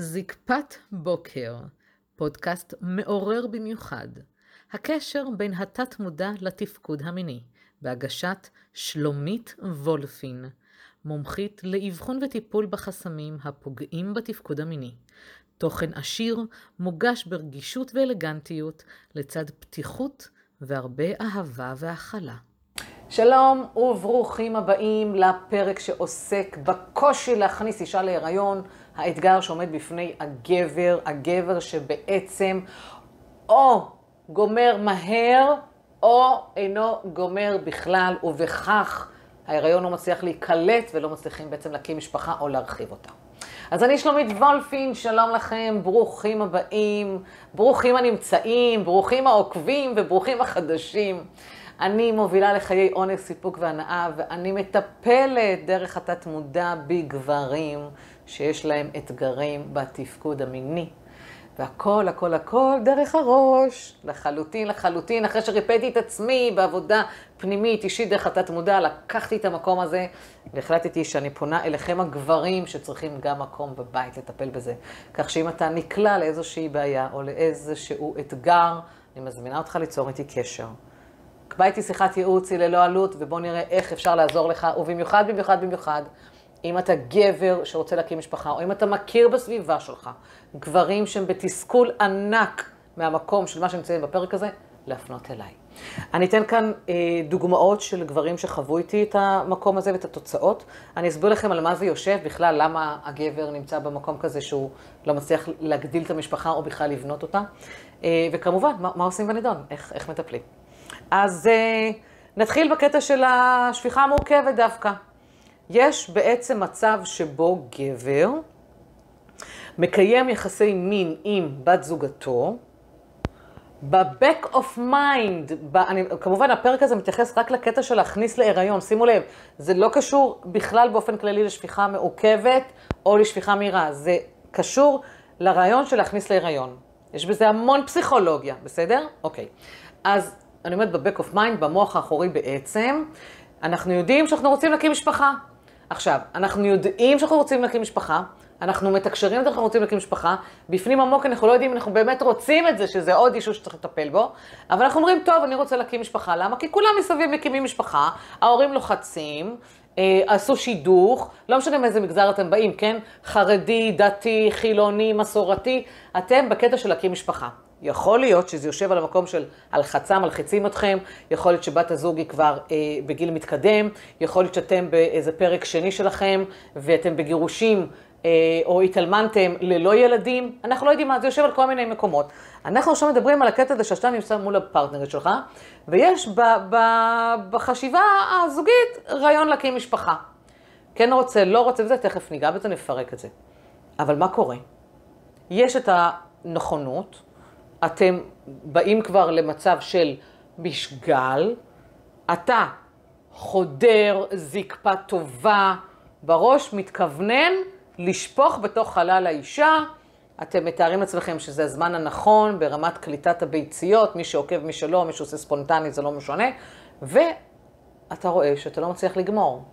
זקפת בוקר, פודקאסט מעורר במיוחד. הקשר בין התת-מודע לתפקוד המיני, בהגשת שלומית וולפין, מומחית לאבחון וטיפול בחסמים הפוגעים בתפקוד המיני. תוכן עשיר, מוגש ברגישות ואלגנטיות, לצד פתיחות והרבה אהבה והכלה. שלום וברוכים הבאים לפרק שעוסק בקושי להכניס אישה להיריון, האתגר שעומד בפני הגבר, הגבר שבעצם או גומר מהר או אינו גומר בכלל, ובכך ההיריון לא מצליח להיקלט ולא מצליחים בעצם להקים משפחה או להרחיב אותה. אז אני שלומית וולפין, שלום לכם, ברוכים הבאים, ברוכים הנמצאים, ברוכים העוקבים וברוכים החדשים. אני מובילה לחיי עונג, סיפוק והנאה, ואני מטפלת דרך התת-מודע בגברים שיש להם אתגרים בתפקוד המיני. והכל, הכל, הכל דרך הראש, לחלוטין, לחלוטין. אחרי שריפאתי את עצמי בעבודה פנימית, אישית, דרך התת-מודע, לקחתי את המקום הזה והחלטתי שאני פונה אליכם הגברים שצריכים גם מקום בבית לטפל בזה. כך שאם אתה נקלע לאיזושהי בעיה או לאיזשהו אתגר, אני מזמינה אותך ליצור איתי קשר. קבע איתי שיחת ייעוץ, היא ללא עלות, ובוא נראה איך אפשר לעזור לך, ובמיוחד, במיוחד, במיוחד, אם אתה גבר שרוצה להקים משפחה, או אם אתה מכיר בסביבה שלך גברים שהם בתסכול ענק מהמקום של מה שנמצאים בפרק הזה, להפנות אליי. אני אתן כאן אה, דוגמאות של גברים שחוו איתי את המקום הזה ואת התוצאות. אני אסביר לכם על מה זה יושב, בכלל למה הגבר נמצא במקום כזה שהוא לא מצליח להגדיל את המשפחה או בכלל לבנות אותה. אה, וכמובן, מה, מה עושים בנידון, איך, איך מטפלים. אז אה, נתחיל בקטע של השפיכה המורכבת דווקא. יש בעצם מצב שבו גבר מקיים יחסי מין עם בת זוגתו, ב-back of mind, ב- אני, כמובן הפרק הזה מתייחס רק לקטע של להכניס להיריון, שימו לב, זה לא קשור בכלל באופן כללי לשפיכה מעוכבת או לשפיכה מהירה, זה קשור לרעיון של להכניס להיריון. יש בזה המון פסיכולוגיה, בסדר? אוקיי. אז אני אומרת ב-back of mind, במוח האחורי בעצם, אנחנו יודעים שאנחנו רוצים להקים משפחה. עכשיו, אנחנו יודעים שאנחנו רוצים להקים משפחה, אנחנו מתקשרים את זה, אנחנו רוצים להקים משפחה, בפנים עמוק אנחנו לא יודעים אם אנחנו באמת רוצים את זה, שזה עוד אישו שצריך לטפל בו, אבל אנחנו אומרים, טוב, אני רוצה להקים משפחה, למה? כי כולם מסביב מקימים משפחה, ההורים לוחצים, אה, עשו שידוך, לא משנה מאיזה מגזר אתם באים, כן? חרדי, דתי, חילוני, מסורתי, אתם בקטע של להקים משפחה. יכול להיות שזה יושב על המקום של הלחצה, מלחיצים אתכם, יכול להיות שבת הזוג היא כבר אה, בגיל מתקדם, יכול להיות שאתם באיזה פרק שני שלכם ואתם בגירושים אה, או התאלמנתם ללא ילדים, אנחנו לא יודעים מה, זה יושב על כל מיני מקומות. אנחנו עכשיו מדברים על הקטע הזה שאתה נמצא מול הפרטנרית שלך, ויש ב, ב, בחשיבה הזוגית רעיון להקים משפחה. כן רוצה, לא רוצה וזה, תכף ניגע בזה, נפרק את זה. אבל מה קורה? יש את הנכונות, אתם באים כבר למצב של משגל, אתה חודר זקפה טובה, בראש מתכוונן לשפוך בתוך חלל האישה, אתם מתארים לעצמכם שזה הזמן הנכון ברמת קליטת הביציות, מי שעוקב, מי שלא, מי שעושה ספונטני, זה לא משנה, ואתה רואה שאתה לא מצליח לגמור.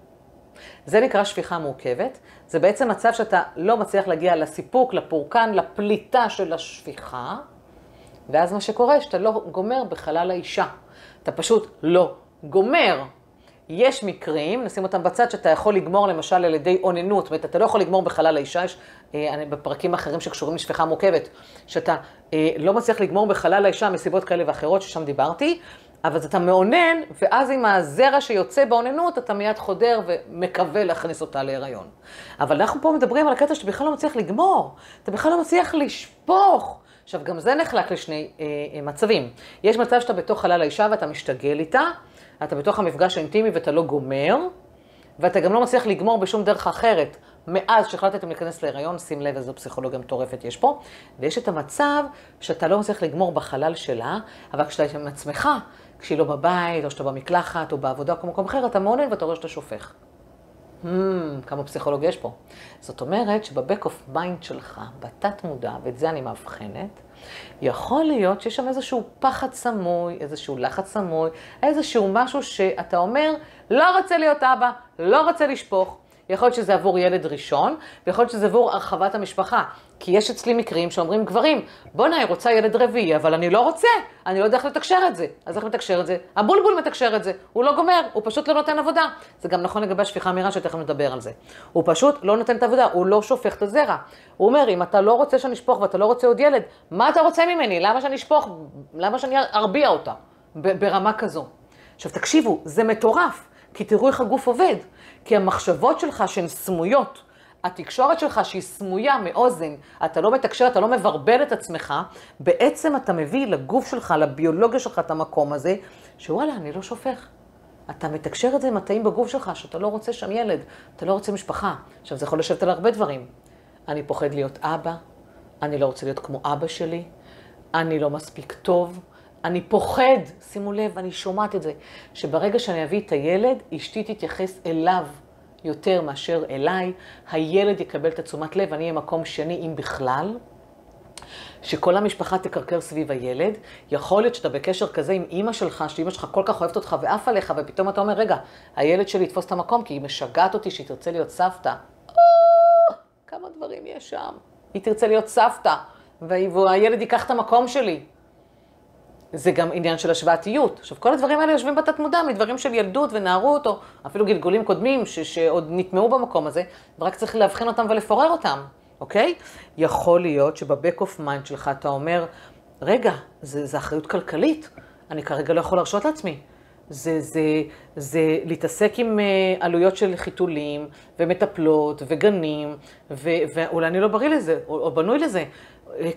זה נקרא שפיכה מורכבת, זה בעצם מצב שאתה לא מצליח להגיע לסיפוק, לפורקן, לפליטה של השפיכה, ואז מה שקורה, שאתה לא גומר בחלל האישה. אתה פשוט לא גומר. יש מקרים, נשים אותם בצד, שאתה יכול לגמור למשל על ידי אוננות, זאת אומרת, אתה לא יכול לגמור בחלל האישה, יש אה, בפרקים אחרים שקשורים לשפיכה מורכבת, שאתה אה, לא מצליח לגמור בחלל האישה מסיבות כאלה ואחרות, ששם דיברתי, אבל אתה מאונן, ואז עם הזרע שיוצא באוננות, אתה מיד חודר ומקווה להכניס אותה להיריון. אבל אנחנו פה מדברים על הקטע שאתה בכלל לא מצליח לגמור, אתה בכלל לא מצליח לשפוך. עכשיו, גם זה נחלק לשני אה, אה, מצבים. יש מצב שאתה בתוך חלל האישה ואתה משתגל איתה, אתה בתוך המפגש האינטימי ואתה לא גומר, ואתה גם לא מצליח לגמור בשום דרך אחרת. מאז שהחלטתם להיכנס להיריון, שים לב איזו פסיכולוגיה מטורפת יש פה, ויש את המצב שאתה לא מצליח לגמור בחלל שלה, אבל כשאתה עם עצמך, כשהיא לא בבית, או שאתה במקלחת, או בעבודה, או במקום אחר, אתה מאונן ואתה רואה שאתה שופך. Hmm, כמה פסיכולוגיה יש פה. זאת אומרת שב back of mind שלך, בתת מודע, ואת זה אני מאבחנת, יכול להיות שיש שם איזשהו פחד סמוי, איזשהו לחץ סמוי, איזשהו משהו שאתה אומר, לא רוצה להיות אבא, לא רוצה לשפוך. יכול להיות שזה עבור ילד ראשון, ויכול להיות שזה עבור הרחבת המשפחה. כי יש אצלי מקרים שאומרים גברים, בואנה, היא רוצה ילד רביעי, אבל אני לא רוצה, אני לא יודע איך לתקשר את זה. אז איך לתקשר את זה? הבולבול מתקשר את זה, הוא לא גומר, הוא פשוט לא נותן עבודה. זה גם נכון לגבי השפיכה מהירה, שתכף נדבר על זה. הוא פשוט לא נותן את העבודה, הוא לא שופך את הזרע. הוא אומר, אם אתה לא רוצה שאני אשפוך ואתה לא רוצה עוד ילד, מה אתה רוצה ממני? למה שאני אשפוך? למה שאני ארביע אותה? ברמה כזו. עכשיו תקשיבו, זה מטורף, כי תראו איך הגוף עובד. כי המחשבות שלך שהן סמויות, התקשורת שלך שהיא סמויה מאוזן, אתה לא מתקשר, אתה לא מברבל את עצמך, בעצם אתה מביא לגוף שלך, לביולוגיה שלך את המקום הזה, שוואלה, אני לא שופך. אתה מתקשר את זה עם התאים בגוף שלך, שאתה לא רוצה שם ילד, אתה לא רוצה משפחה. עכשיו, זה יכול לשבת על הרבה דברים. אני פוחד להיות אבא, אני לא רוצה להיות כמו אבא שלי, אני לא מספיק טוב, אני פוחד, שימו לב, אני שומעת את זה, שברגע שאני אביא את הילד, אשתי תתייחס אליו יותר מאשר אליי, הילד יקבל את התשומת לב, אני אהיה מקום שני, אם בכלל, שכל המשפחה תקרקר סביב הילד. יכול להיות שאתה בקשר כזה עם אימא שלך, שאימא שלך כל כך אוהבת אותך ועף עליך, ופתאום אתה אומר, רגע, הילד שלי יתפוס את המקום, כי היא משגעת אותי שהיא תרצה להיות סבתא. כמה דברים יש שם. היא תרצה להיות סבתא, והילד ייקח את המקום שלי. זה גם עניין של השוואתיות. עכשיו, כל הדברים האלה יושבים בתת מודע מדברים של ילדות ונערות, או אפילו גלגולים קודמים ש- שעוד נטמעו במקום הזה, ורק צריך להבחין אותם ולפורר אותם, אוקיי? יכול להיות שב back of mind שלך אתה אומר, רגע, זה, זה אחריות כלכלית, אני כרגע לא יכול להרשות לעצמי. זה, זה, זה להתעסק עם uh, עלויות של חיתולים, ומטפלות, וגנים, ו, ואולי אני לא בריא לזה, או, או בנוי לזה.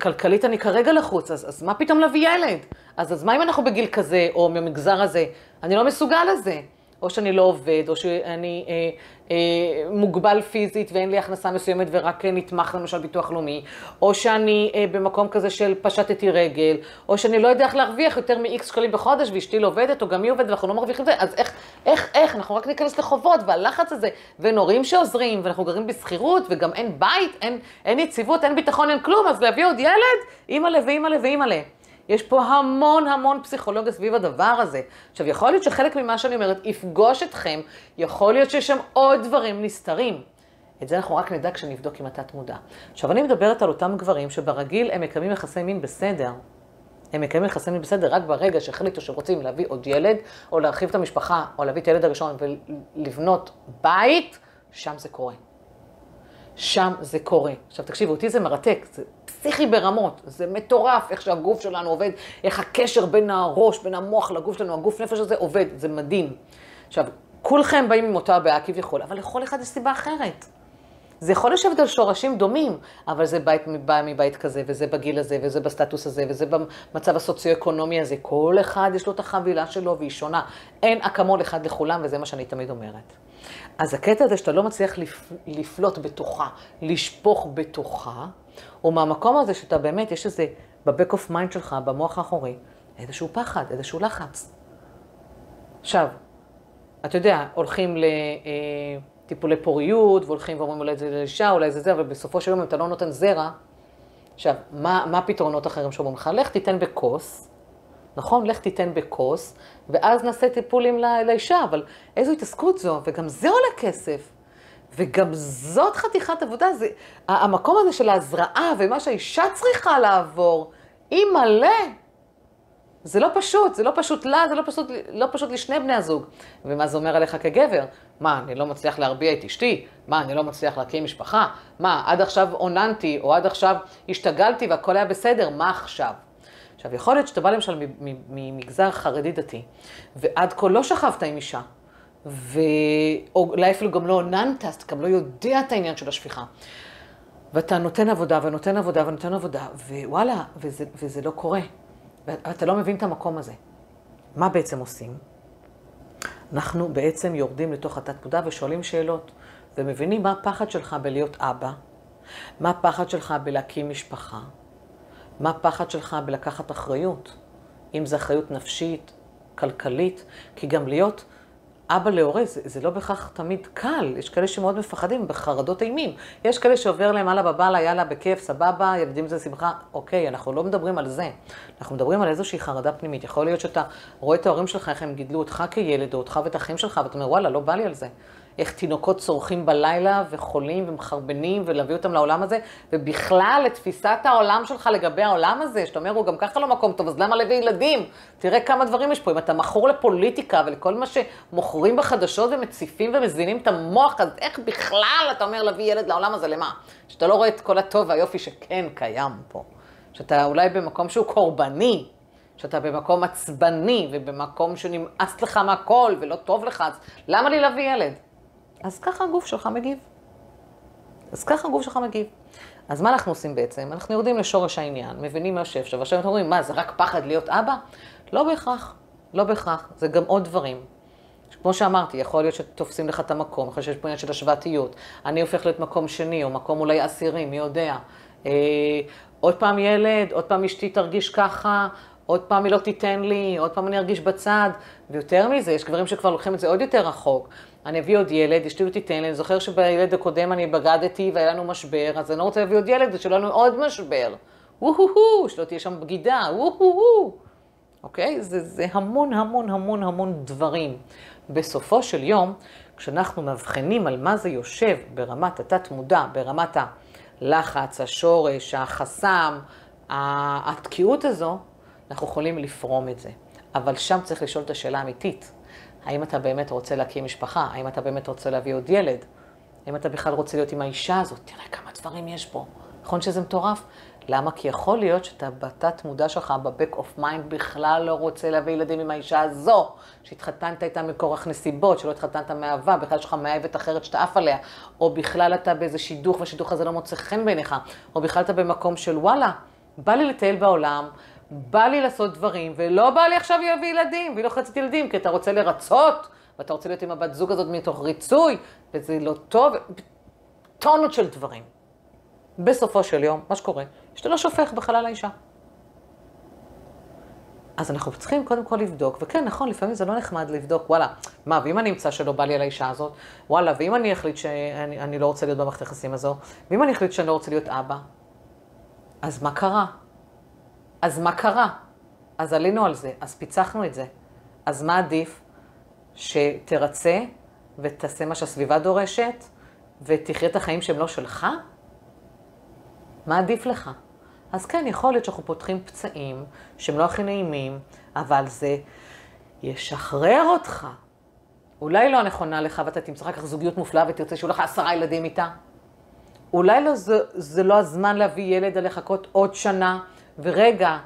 כלכלית אני כרגע לחוץ, אז, אז מה פתאום להביא ילד? אז, אז מה אם אנחנו בגיל כזה, או במגזר הזה? אני לא מסוגל לזה. או שאני לא עובד, או שאני אה, אה, מוגבל פיזית ואין לי הכנסה מסוימת ורק נתמך למשל ביטוח לאומי, או שאני אה, במקום כזה של פשטתי רגל, או שאני לא יודע איך להרוויח יותר מ-X שקלים בחודש ואשתי לא עובדת, או גם היא עובדת ואנחנו לא מרוויחים את זה, אז איך, איך, איך, אנחנו רק ניכנס לחובות והלחץ הזה, ואין הורים שעוזרים, ואנחנו גרים בשכירות, וגם אין בית, אין, אין יציבות, אין ביטחון, אין כלום, אז להביא עוד ילד, אימא'לה ואימא'לה ואימא'לה. יש פה המון המון פסיכולוגיה סביב הדבר הזה. עכשיו, יכול להיות שחלק ממה שאני אומרת יפגוש אתכם, יכול להיות שיש שם עוד דברים נסתרים. את זה אנחנו רק נדע כשנבדוק עם התת מודע. עכשיו, אני מדברת על אותם גברים שברגיל הם מקיימים יחסי מין בסדר. הם מקיימים יחסי מין בסדר רק ברגע שהחליטו שרוצים להביא עוד ילד, או להרחיב את המשפחה, או להביא את הילד הראשון ולבנות בית, שם זה קורה. שם זה קורה. עכשיו תקשיבו, אותי זה מרתק, זה פסיכי ברמות, זה מטורף איך שהגוף שלנו עובד, איך הקשר בין הראש, בין המוח לגוף שלנו, הגוף נפש הזה עובד, זה מדהים. עכשיו, כולכם באים עם אותה הבעיה כביכול, אבל לכל אחד יש סיבה אחרת. זה יכול לשבת על שורשים דומים, אבל זה בית, בא מבית כזה, וזה בגיל הזה, וזה בסטטוס הזה, וזה במצב הסוציו-אקונומי הזה. כל אחד יש לו את החבילה שלו והיא שונה. אין אקמול אחד לכולם, וזה מה שאני תמיד אומרת. אז הקטע הזה שאתה לא מצליח לפ... לפלוט בתוכה, לשפוך בתוכה, הוא מהמקום הזה שאתה באמת, יש איזה, ב back of mind שלך, במוח האחורי, איזשהו פחד, איזשהו לחץ. עכשיו, אתה יודע, הולכים לטיפולי אה, פוריות, והולכים ואומרים אולי זה לאישה, אולי זה זה, אבל בסופו של יום אם אתה לא נותן זרע, עכשיו, מה, מה הפתרונות האחרים שאומרים לך? לך תיתן בכוס, נכון? לך תיתן בכוס, ואז נעשה טיפולים לאישה, אבל איזו התעסקות זו, וגם זה עולה כסף. וגם זאת חתיכת עבודה, זה, המקום הזה של ההזרעה ומה שהאישה צריכה לעבור, היא מלא. זה לא פשוט, זה לא פשוט לה, זה לא פשוט, לא פשוט לשני בני הזוג. ומה זה אומר עליך כגבר? מה, אני לא מצליח להרביע את אשתי? מה, אני לא מצליח להקים משפחה? מה, עד עכשיו אוננתי, או עד עכשיו השתגלתי והכל היה בסדר, מה עכשיו? עכשיו, יכול להיות שאתה בא למשל ממגזר חרדי דתי, ועד כה לא שכבת עם אישה, ואולי אפילו גם לא אוננת, אז אתה גם לא יודע את העניין של השפיכה. ואתה נותן עבודה ונותן עבודה ונותן עבודה, ווואלה, וזה, וזה לא קורה. ואתה לא מבין את המקום הזה. מה בעצם עושים? אנחנו בעצם יורדים לתוך התת-מודע ושואלים שאלות, ומבינים מה הפחד שלך בלהיות אבא, מה הפחד שלך בלהקים משפחה, מה הפחד שלך בלקחת אחריות, אם זו אחריות נפשית, כלכלית, כי גם להיות אבא להורה, זה, זה לא בהכרח תמיד קל, יש כאלה שמאוד מפחדים, בחרדות אימים. יש כאלה שעובר להם הלאה בבאללה, יאללה, בכיף, סבבה, ילדים זה שמחה. אוקיי, אנחנו לא מדברים על זה. אנחנו מדברים על איזושהי חרדה פנימית. יכול להיות שאתה רואה את ההורים שלך, איך הם גידלו אותך כילד, או אותך ואת האחים שלך, ואתה אומר, וואלה, לא בא לי על זה. איך תינוקות צורכים בלילה וחולים ומחרבנים ולהביא אותם לעולם הזה, ובכלל לתפיסת העולם שלך לגבי העולם הזה, שאתה אומר, הוא גם ככה לא מקום טוב, אז למה להביא ילדים? תראה כמה דברים יש פה. אם אתה מכור לפוליטיקה ולכל מה שמוכרים בחדשות ומציפים ומזינים את המוח, אז איך בכלל אתה אומר להביא ילד לעולם הזה, למה? שאתה לא רואה את כל הטוב והיופי שכן קיים פה. שאתה אולי במקום שהוא קורבני, שאתה במקום עצבני ובמקום שנמאס לך מהכל ולא טוב לך, אז למה לי להביא ילד? אז ככה הגוף שלך מגיב. אז ככה הגוף שלך מגיב. אז מה אנחנו עושים בעצם? אנחנו יורדים לשורש העניין, מבינים מה שם, ועכשיו אנחנו אומרים, מה, זה רק פחד להיות אבא? לא בהכרח, לא בהכרח, זה גם עוד דברים. כמו שאמרתי, יכול להיות שתופסים לך את המקום, יכול להיות שיש פה עניין של השוואתיות. אני הופך להיות מקום שני, או מקום אולי עשירי, מי יודע. אה, עוד פעם ילד, עוד פעם אשתי תרגיש ככה, עוד פעם היא לא תיתן לי, עוד פעם אני ארגיש בצד. ויותר מזה, יש גברים שכבר לוקחים את זה עוד יותר רחוק. אני אביא עוד ילד, אשתי לא תיתן לי, אני זוכר שבילד הקודם אני בגדתי והיה לנו משבר, אז אני לא רוצה להביא עוד ילד, ושלא לנו עוד משבר. וואו שלא תהיה שם בגידה, וואו אוקיי? זה, זה המון המון המון המון דברים. בסופו של יום, כשאנחנו מבחינים על מה זה יושב ברמת התת-מודע, ברמת הלחץ, השורש, החסם, התקיעות הזו, אנחנו יכולים לפרום את זה. אבל שם צריך לשאול את השאלה האמיתית. האם אתה באמת רוצה להקים משפחה? האם אתה באמת רוצה להביא עוד ילד? האם אתה בכלל רוצה להיות עם האישה הזאת? תראה כמה דברים יש פה. נכון שזה מטורף? למה? כי יכול להיות שאתה בתת מודע שלך, ב back of mind, בכלל לא רוצה להביא ילדים עם האישה הזו, שהתחתנת איתה מכורח נסיבות, שלא התחתנת מאהבה, בכלל יש לך מאהבת אחרת שאתה עף עליה, או בכלל אתה באיזה שידוך והשידוך הזה לא מוצא חן בעיניך, או בכלל אתה במקום של וואלה, בא לי לטייל בעולם, בא לי לעשות דברים, ולא בא לי עכשיו להביא ילדים, והיא לוחצת ילדים, כי אתה רוצה לרצות, ואתה רוצה להיות עם הבת זוג הזאת מתוך ריצוי, וזה לא טוב, טונות של דברים. בסופו של יום, מה שקורה, שאתה לא שופך בחלל האישה. אז אנחנו צריכים קודם כל לבדוק, וכן, נכון, לפעמים זה לא נחמד לבדוק, וואלה, מה, ואם אני אמצא שלא בא לי על האישה הזאת, וואלה, ואם אני אחליט שאני לא רוצה להיות במערכת היחסים הזו, ואם אני אחליט שאני לא רוצה להיות אבא, אז מה קרה? אז מה קרה? אז עלינו על זה, אז פיצחנו את זה. אז מה עדיף? שתרצה ותעשה מה שהסביבה דורשת, ותחיה את החיים שהם לא שלך? מה עדיף לך? אז כן, יכול להיות שאנחנו פותחים פצעים שהם לא הכי נעימים, אבל זה ישחרר אותך. אולי לא הנכונה לך ואתה תמצא אחר כך זוגיות מופלאה ותרצה שיהיו לך עשרה ילדים איתה. אולי לא, זה, זה לא הזמן להביא ילד ולחכות עוד שנה, ורגע,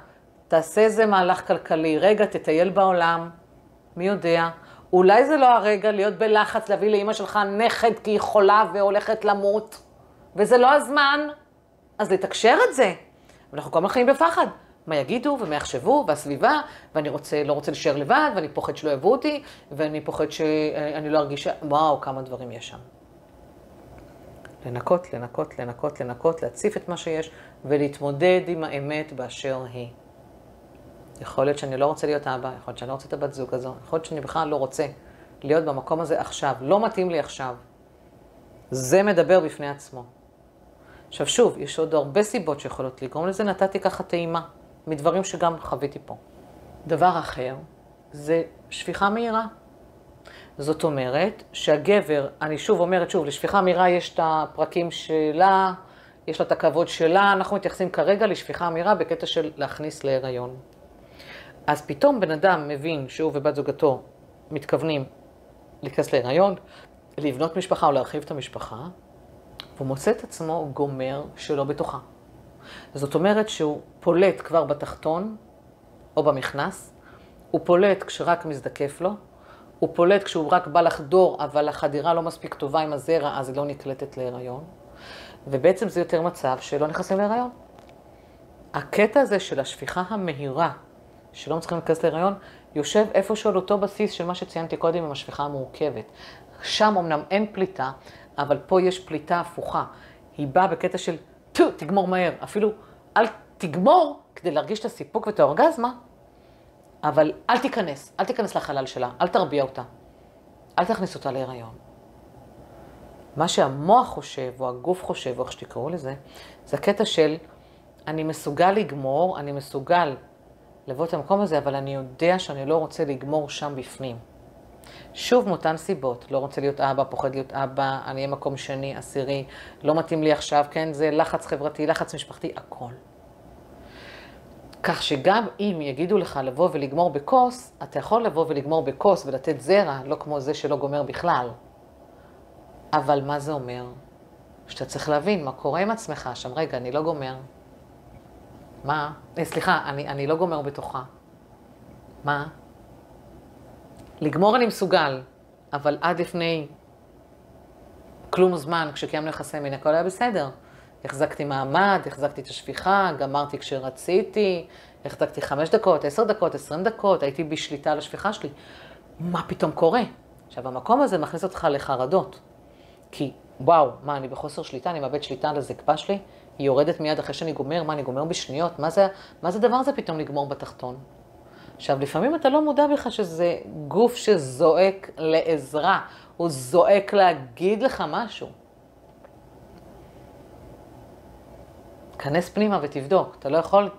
תעשה איזה מהלך כלכלי, רגע, תטייל בעולם, מי יודע. אולי זה לא הרגע להיות בלחץ להביא לאימא שלך נכד כי היא חולה והולכת למות, וזה לא הזמן. אז לתקשר את זה. אנחנו כל הזמן חיים בפחד. מה יגידו ומה יחשבו, והסביבה, ואני רוצה, לא רוצה להישאר לבד, ואני פוחד שלא יאהבו אותי, ואני פוחד שאני לא ארגיש... וואו, כמה דברים יש שם. לנקות, לנקות, לנקות, לנקות, להציף את מה שיש, ולהתמודד עם האמת באשר היא. יכול להיות שאני לא רוצה להיות אבא, יכול להיות שאני לא רוצה את הבת זוג הזו, יכול להיות שאני בכלל לא רוצה להיות במקום הזה עכשיו, לא מתאים לי עכשיו. זה מדבר בפני עצמו. עכשיו שוב, יש עוד הרבה סיבות שיכולות לגרום לזה, נתתי ככה טעימה מדברים שגם חוויתי פה. דבר אחר זה שפיכה מהירה. זאת אומרת שהגבר, אני שוב אומרת שוב, לשפיכה מהירה יש את הפרקים שלה, יש לה את הכבוד שלה, אנחנו מתייחסים כרגע לשפיכה מהירה בקטע של להכניס להיריון. אז פתאום בן אדם מבין שהוא ובת זוגתו מתכוונים להיכנס להיריון, לבנות משפחה או להרחיב את המשפחה, והוא מוצא את עצמו גומר שלא בתוכה. זאת אומרת שהוא פולט כבר בתחתון או במכנס, הוא פולט כשרק מזדקף לו, הוא פולט כשהוא רק בא לחדור, אבל החדירה לא מספיק טובה עם הזרע, אז היא לא נקלטת להיריון. ובעצם זה יותר מצב שלא נכנסים להיריון. הקטע הזה של השפיכה המהירה, שלא מצליחים להיכנס להיריון, יושב איפשהו על אותו בסיס של מה שציינתי קודם עם השפיכה המורכבת. שם אמנם אין פליטה, אבל פה יש פליטה הפוכה. היא באה בקטע של, תגמור מהר. אפילו אל תגמור כדי להרגיש את הסיפוק ואת האורגזמה, אבל אל תיכנס, אל תיכנס לחלל שלה, אל תרביע אותה. אל תכניס אותה להיריון. מה שהמוח חושב, או הגוף חושב, או איך שתקראו לזה, זה הקטע של אני מסוגל לגמור, אני מסוגל לבוא את המקום הזה, אבל אני יודע שאני לא רוצה לגמור שם בפנים. שוב מאותן סיבות, לא רוצה להיות אבא, פוחד להיות אבא, אני אהיה מקום שני, עשירי, לא מתאים לי עכשיו, כן, זה לחץ חברתי, לחץ משפחתי, הכל. כך שגם אם יגידו לך לבוא ולגמור בכוס, אתה יכול לבוא ולגמור בכוס ולתת זרע, לא כמו זה שלא גומר בכלל. אבל מה זה אומר? שאתה צריך להבין מה קורה עם עצמך שם, רגע, אני לא גומר. מה? אה, סליחה, אני, אני לא גומר בתוכה. מה? לגמור אני מסוגל, אבל עד לפני כלום זמן, כשקיימנו יחסי מין, הכל היה בסדר. החזקתי מעמד, החזקתי את השפיכה, גמרתי כשרציתי, החזקתי חמש דקות, עשר דקות, עשרים דקות, הייתי בשליטה על השפיכה שלי. מה פתאום קורה? עכשיו, המקום הזה מכניס אותך לחרדות. כי, וואו, מה, אני בחוסר שליטה, אני מאבד שליטה על הזקפה שלי? היא יורדת מיד אחרי שאני גומר, מה, אני גומר בשניות? מה זה, מה זה הדבר הזה פתאום לגמור בתחתון? עכשיו, לפעמים אתה לא מודע בכלל שזה גוף שזועק לעזרה, הוא זועק להגיד לך משהו. כנס פנימה ותבדוק, אתה לא יכול...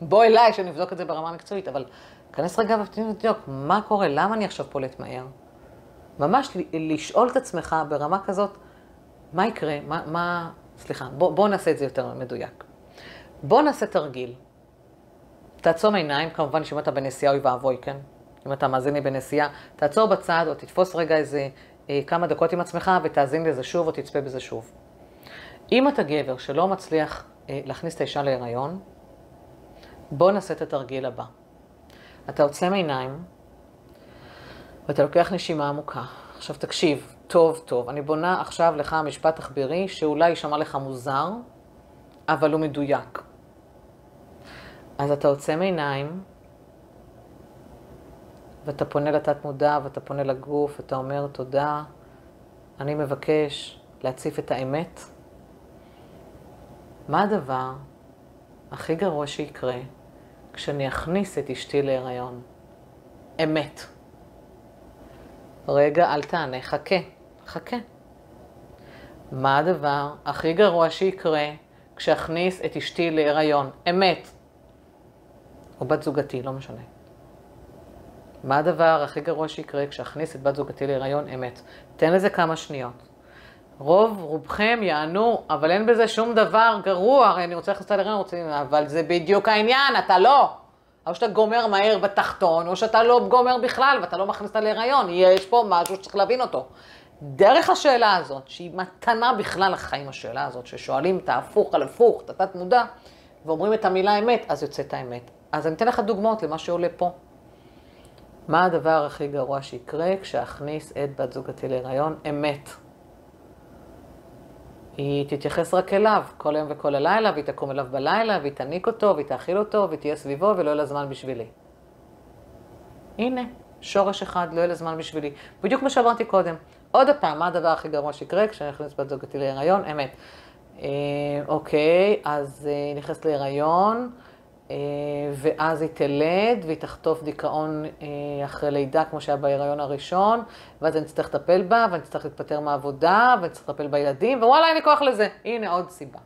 בוא אליי שנבדוק את זה ברמה המקצועית, אבל כנס רגע ותבדוק, מה קורה, למה אני עכשיו פולט מהר? ממש לשאול את עצמך ברמה כזאת, מה יקרה, מה, מה... סליחה, בוא, בוא נעשה את זה יותר מדויק. בוא נעשה תרגיל. תעצום עיניים, כמובן שאם אתה בנסיעה, אוי ואבוי, כן? אם אתה מאזין לי בנסיעה, תעצור בצד או תתפוס רגע איזה אה, כמה דקות עם עצמך ותאזין לזה שוב או תצפה בזה שוב. אם אתה גבר שלא מצליח אה, להכניס את האישה להיריון, בוא נעשה את התרגיל הבא. אתה עוצם עיניים ואתה לוקח נשימה עמוקה. עכשיו תקשיב, טוב טוב, אני בונה עכשיו לך משפט תחבירי שאולי יישמע לך מוזר, אבל הוא מדויק. אז אתה עוצם עיניים, ואתה פונה לתת מודע, ואתה פונה לגוף, ואתה אומר תודה, אני מבקש להציף את האמת. מה הדבר הכי גרוע שיקרה כשאני אכניס את אשתי להיריון? אמת. רגע, אל תענה, חכה, חכה. מה הדבר הכי גרוע שיקרה כשאכניס את אשתי להיריון? אמת. או בת זוגתי, לא משנה. מה הדבר הכי גרוע שיקרה כשאכניס את בת זוגתי להיריון? אמת. תן לזה כמה שניות. רוב, רובכם יענו, אבל אין בזה שום דבר גרוע, הרי אני רוצה להכניס אותה רוצה... אבל זה בדיוק העניין, אתה לא. או שאתה גומר מהר בתחתון, או שאתה לא גומר בכלל ואתה לא מכניס אותה להיריון. יש פה משהו שצריך להבין אותו. דרך השאלה הזאת, שהיא מתנה בכלל לחיים, השאלה הזאת, ששואלים את ההפוך על הפוך, את התת מודע, ואומרים את המילה אמת, אז יוצאת האמת. אז אני אתן לך דוגמאות למה שעולה פה. מה הדבר הכי גרוע שיקרה כשאכניס את בת זוגתי להיריון? אמת. היא תתייחס רק אליו כל היום וכל הלילה, והיא תקום אליו בלילה, והיא תניק אותו, והיא תאכיל אותו, והיא תהיה סביבו, ולא יהיה לה זמן בשבילי. הנה, שורש אחד, לא יהיה לה זמן בשבילי. בדיוק מה שאמרתי קודם. עוד פעם, מה הדבר הכי גרוע שיקרה כשאני אכניס בת זוגתי להיריון? אמת. אה, אוקיי, אז אה, נכנסת להיריון. אה, ואז היא תלד, והיא תחטוף דיכאון אה, אחרי לידה, כמו שהיה בהיריון הראשון, ואז אני אצטרך לטפל בה, ואני אצטרך להתפטר מהעבודה, ואני אצטרך לטפל בילדים, ווואלה, אין לי כוח לזה. הנה עוד סיבה.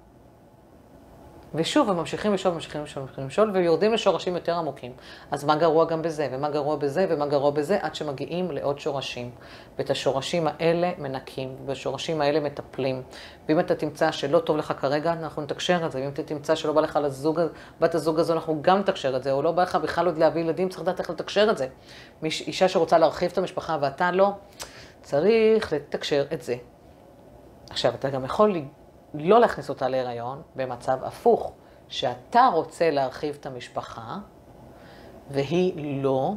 ושוב, הם ממשיכים לשאול, ממשיכים לשאול, ממשיכים לשאול, ויורדים לשורשים יותר עמוקים. אז מה גרוע גם בזה, ומה גרוע בזה, ומה גרוע בזה, עד שמגיעים לעוד שורשים. ואת השורשים האלה מנקים, ובשורשים האלה מטפלים. ואם אתה תמצא שלא טוב לך כרגע, אנחנו נתקשר את זה. ואם אתה תמצא שלא בא לך לזוג, בת הזוג הזו, אנחנו גם נתקשר את זה. או לא בא לך בכלל עוד להביא ילדים, צריך לדעת איך לתקשר את זה. אישה שרוצה להרחיב את המשפחה ואתה לא, צריך לתקשר את זה. עכשיו, אתה גם יכול לא להכניס אותה להיריון במצב הפוך, שאתה רוצה להרחיב את המשפחה, והיא לא,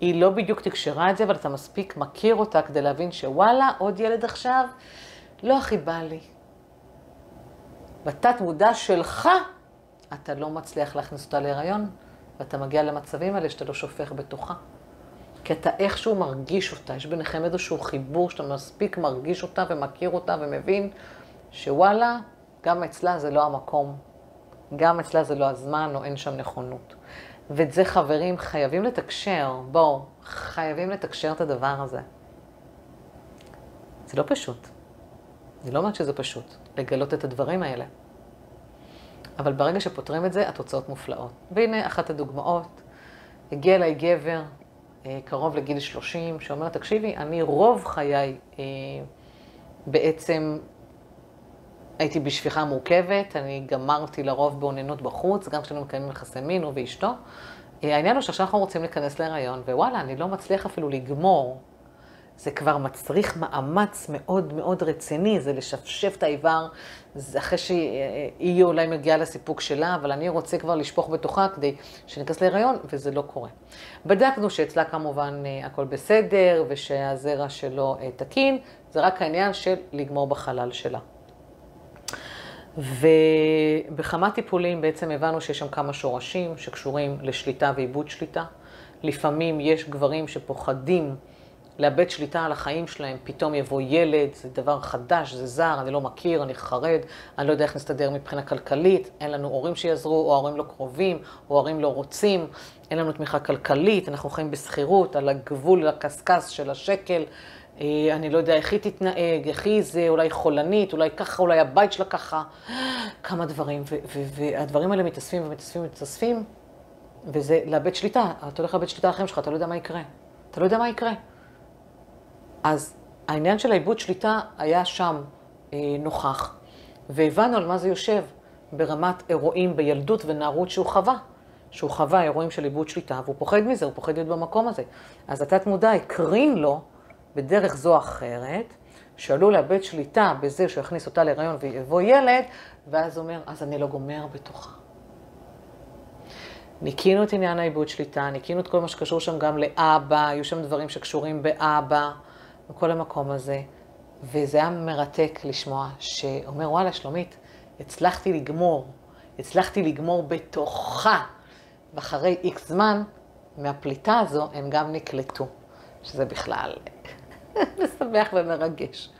היא לא בדיוק תקשרה את זה, אבל אתה מספיק מכיר אותה כדי להבין שוואלה, עוד ילד עכשיו, לא הכי בא לי. בתת מודע שלך, אתה לא מצליח להכניס אותה להיריון, ואתה מגיע למצבים האלה שאתה לא שופך בתוכה. כי אתה איכשהו מרגיש אותה, יש ביניכם איזשהו חיבור שאתה מספיק מרגיש אותה ומכיר אותה ומבין שוואלה, גם אצלה זה לא המקום, גם אצלה זה לא הזמן או אין שם נכונות. ואת זה חברים חייבים לתקשר, בואו, חייבים לתקשר את הדבר הזה. זה לא פשוט. אני לא אומרת שזה פשוט, לגלות את הדברים האלה. אבל ברגע שפותרים את זה, התוצאות מופלאות. והנה אחת הדוגמאות, הגיע אליי גבר, אה, קרוב לגיל 30, שאומר, תקשיבי, אני רוב חיי אה, בעצם הייתי בשפיכה מורכבת, אני גמרתי לרוב באוננות בחוץ, גם כשאנו מקיימים יחסי מין, הוא ואשתו. אה, העניין הוא שעכשיו אנחנו רוצים להיכנס להיריון, ווואלה, אני לא מצליח אפילו לגמור. זה כבר מצריך מאמץ מאוד מאוד רציני, זה לשפשף את האיבר, זה אחרי שהיא אולי מגיעה לסיפוק שלה, אבל אני רוצה כבר לשפוך בתוכה כדי שניכנס להיריון, וזה לא קורה. בדקנו שאצלה כמובן אה, הכל בסדר, ושהזרע שלו אה, תקין, זה רק העניין של לגמור בחלל שלה. ובכמה טיפולים בעצם הבנו שיש שם כמה שורשים שקשורים לשליטה ועיבוד שליטה. לפעמים יש גברים שפוחדים לאבד שליטה על החיים שלהם, פתאום יבוא ילד, זה דבר חדש, זה זר, אני לא מכיר, אני חרד, אני לא יודע איך נסתדר מבחינה כלכלית, אין לנו הורים שיעזרו, או ההורים לא קרובים, או ההורים לא רוצים, אין לנו תמיכה כלכלית, אנחנו חיים בשכירות, על הגבול לקשקש של השקל, אני לא יודע איך היא תתנהג, איך היא זה, אולי חולנית, אולי ככה, אולי הבית שלה ככה, כמה דברים, והדברים האלה מתאספים ומתאספים ומתאספים, וזה לאבד שליטה, אתה הולך לאבד שליטה על החיים שלך, אתה לא יודע מה יקרה, אתה לא יודע מה יקרה. אז העניין של העיבוד שליטה היה שם אה, נוכח, והבנו על מה זה יושב ברמת אירועים בילדות ונערות שהוא חווה. שהוא חווה אירועים של עיבוד שליטה, והוא פוחד מזה, הוא פוחד להיות במקום הזה. אז התת מודע הקרין לו, בדרך זו או אחרת, שעלול לאבד שליטה בזה שהוא יכניס אותה להיריון ויבוא ילד, ואז אומר, אז אני לא גומר בתוכה. ניקינו את עניין העיבוד שליטה, ניקינו את כל מה שקשור שם גם לאבא, היו שם דברים שקשורים באבא. בכל המקום הזה, וזה היה מרתק לשמוע, שאומר, וואלה, שלומית, הצלחתי לגמור, הצלחתי לגמור בתוכה, ואחרי איקס זמן, מהפליטה הזו, הם גם נקלטו, שזה בכלל משמח ומרגש.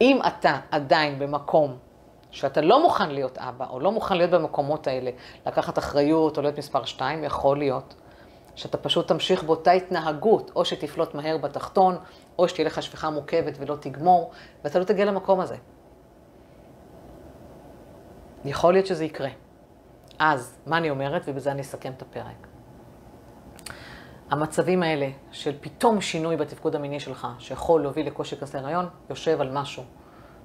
אם אתה עדיין במקום שאתה לא מוכן להיות אבא, או לא מוכן להיות במקומות האלה, לקחת אחריות או להיות מספר שתיים, יכול להיות שאתה פשוט תמשיך באותה התנהגות, או שתפלוט מהר בתחתון, או שתהיה לך שפיכה מורכבת ולא תגמור, ואתה לא תגיע למקום הזה. יכול להיות שזה יקרה. אז, מה אני אומרת, ובזה אני אסכם את הפרק. המצבים האלה של פתאום שינוי בתפקוד המיני שלך, שיכול להוביל לקושי כזה הריון, יושב על משהו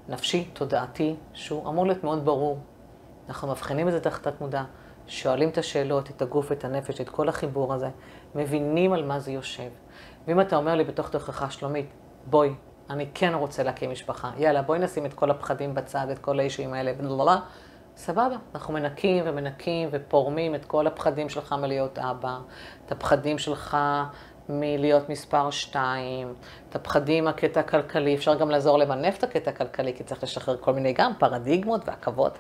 נפשי, תודעתי, שהוא אמור להיות מאוד ברור. אנחנו מבחינים את זה תחת התמודע, שואלים את השאלות, את הגוף, את הנפש, את כל החיבור הזה, מבינים על מה זה יושב. ואם אתה אומר לי בתוך תוכחה, שלומית, בואי, אני כן רוצה להקים משפחה, יאללה, בואי נשים את כל הפחדים בצד, את כל האישויים האלה, וללה, סבבה, אנחנו מנקים ומנקים ופורמים את כל הפחדים שלך מלהיות אבא, את הפחדים שלך מלהיות מספר שתיים, את הפחדים מהקטע הכלכלי, אפשר גם לעזור למנף את הקטע הכלכלי, כי צריך לשחרר כל מיני גם פרדיגמות ועכבות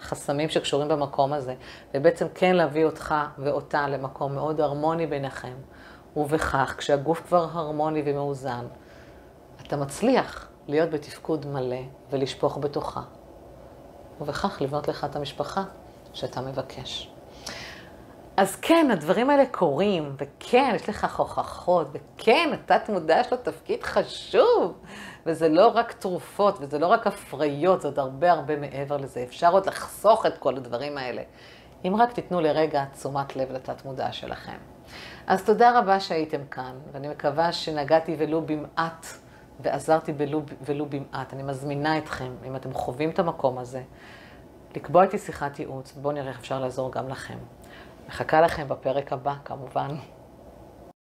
וחסמים שקשורים במקום הזה, ובעצם כן להביא אותך ואותה למקום מאוד הרמוני ביניכם. ובכך, כשהגוף כבר הרמוני ומאוזן, אתה מצליח להיות בתפקוד מלא ולשפוך בתוכה. ובכך לבנות לך את המשפחה שאתה מבקש. אז כן, הדברים האלה קורים, וכן, יש לך הוכחות, וכן, התת מודע יש לו תפקיד חשוב, וזה לא רק תרופות, וזה לא רק הפריות, זה עוד הרבה הרבה מעבר לזה. אפשר עוד לחסוך את כל הדברים האלה, אם רק תיתנו לרגע תשומת לב לתת מודע שלכם. אז תודה רבה שהייתם כאן, ואני מקווה שנגעתי ולו במעט ועזרתי ולו, ולו במעט. אני מזמינה אתכם, אם אתם חווים את המקום הזה, לקבוע איתי שיחת ייעוץ, ובואו נראה איך אפשר לעזור גם לכם. מחכה לכם בפרק הבא, כמובן.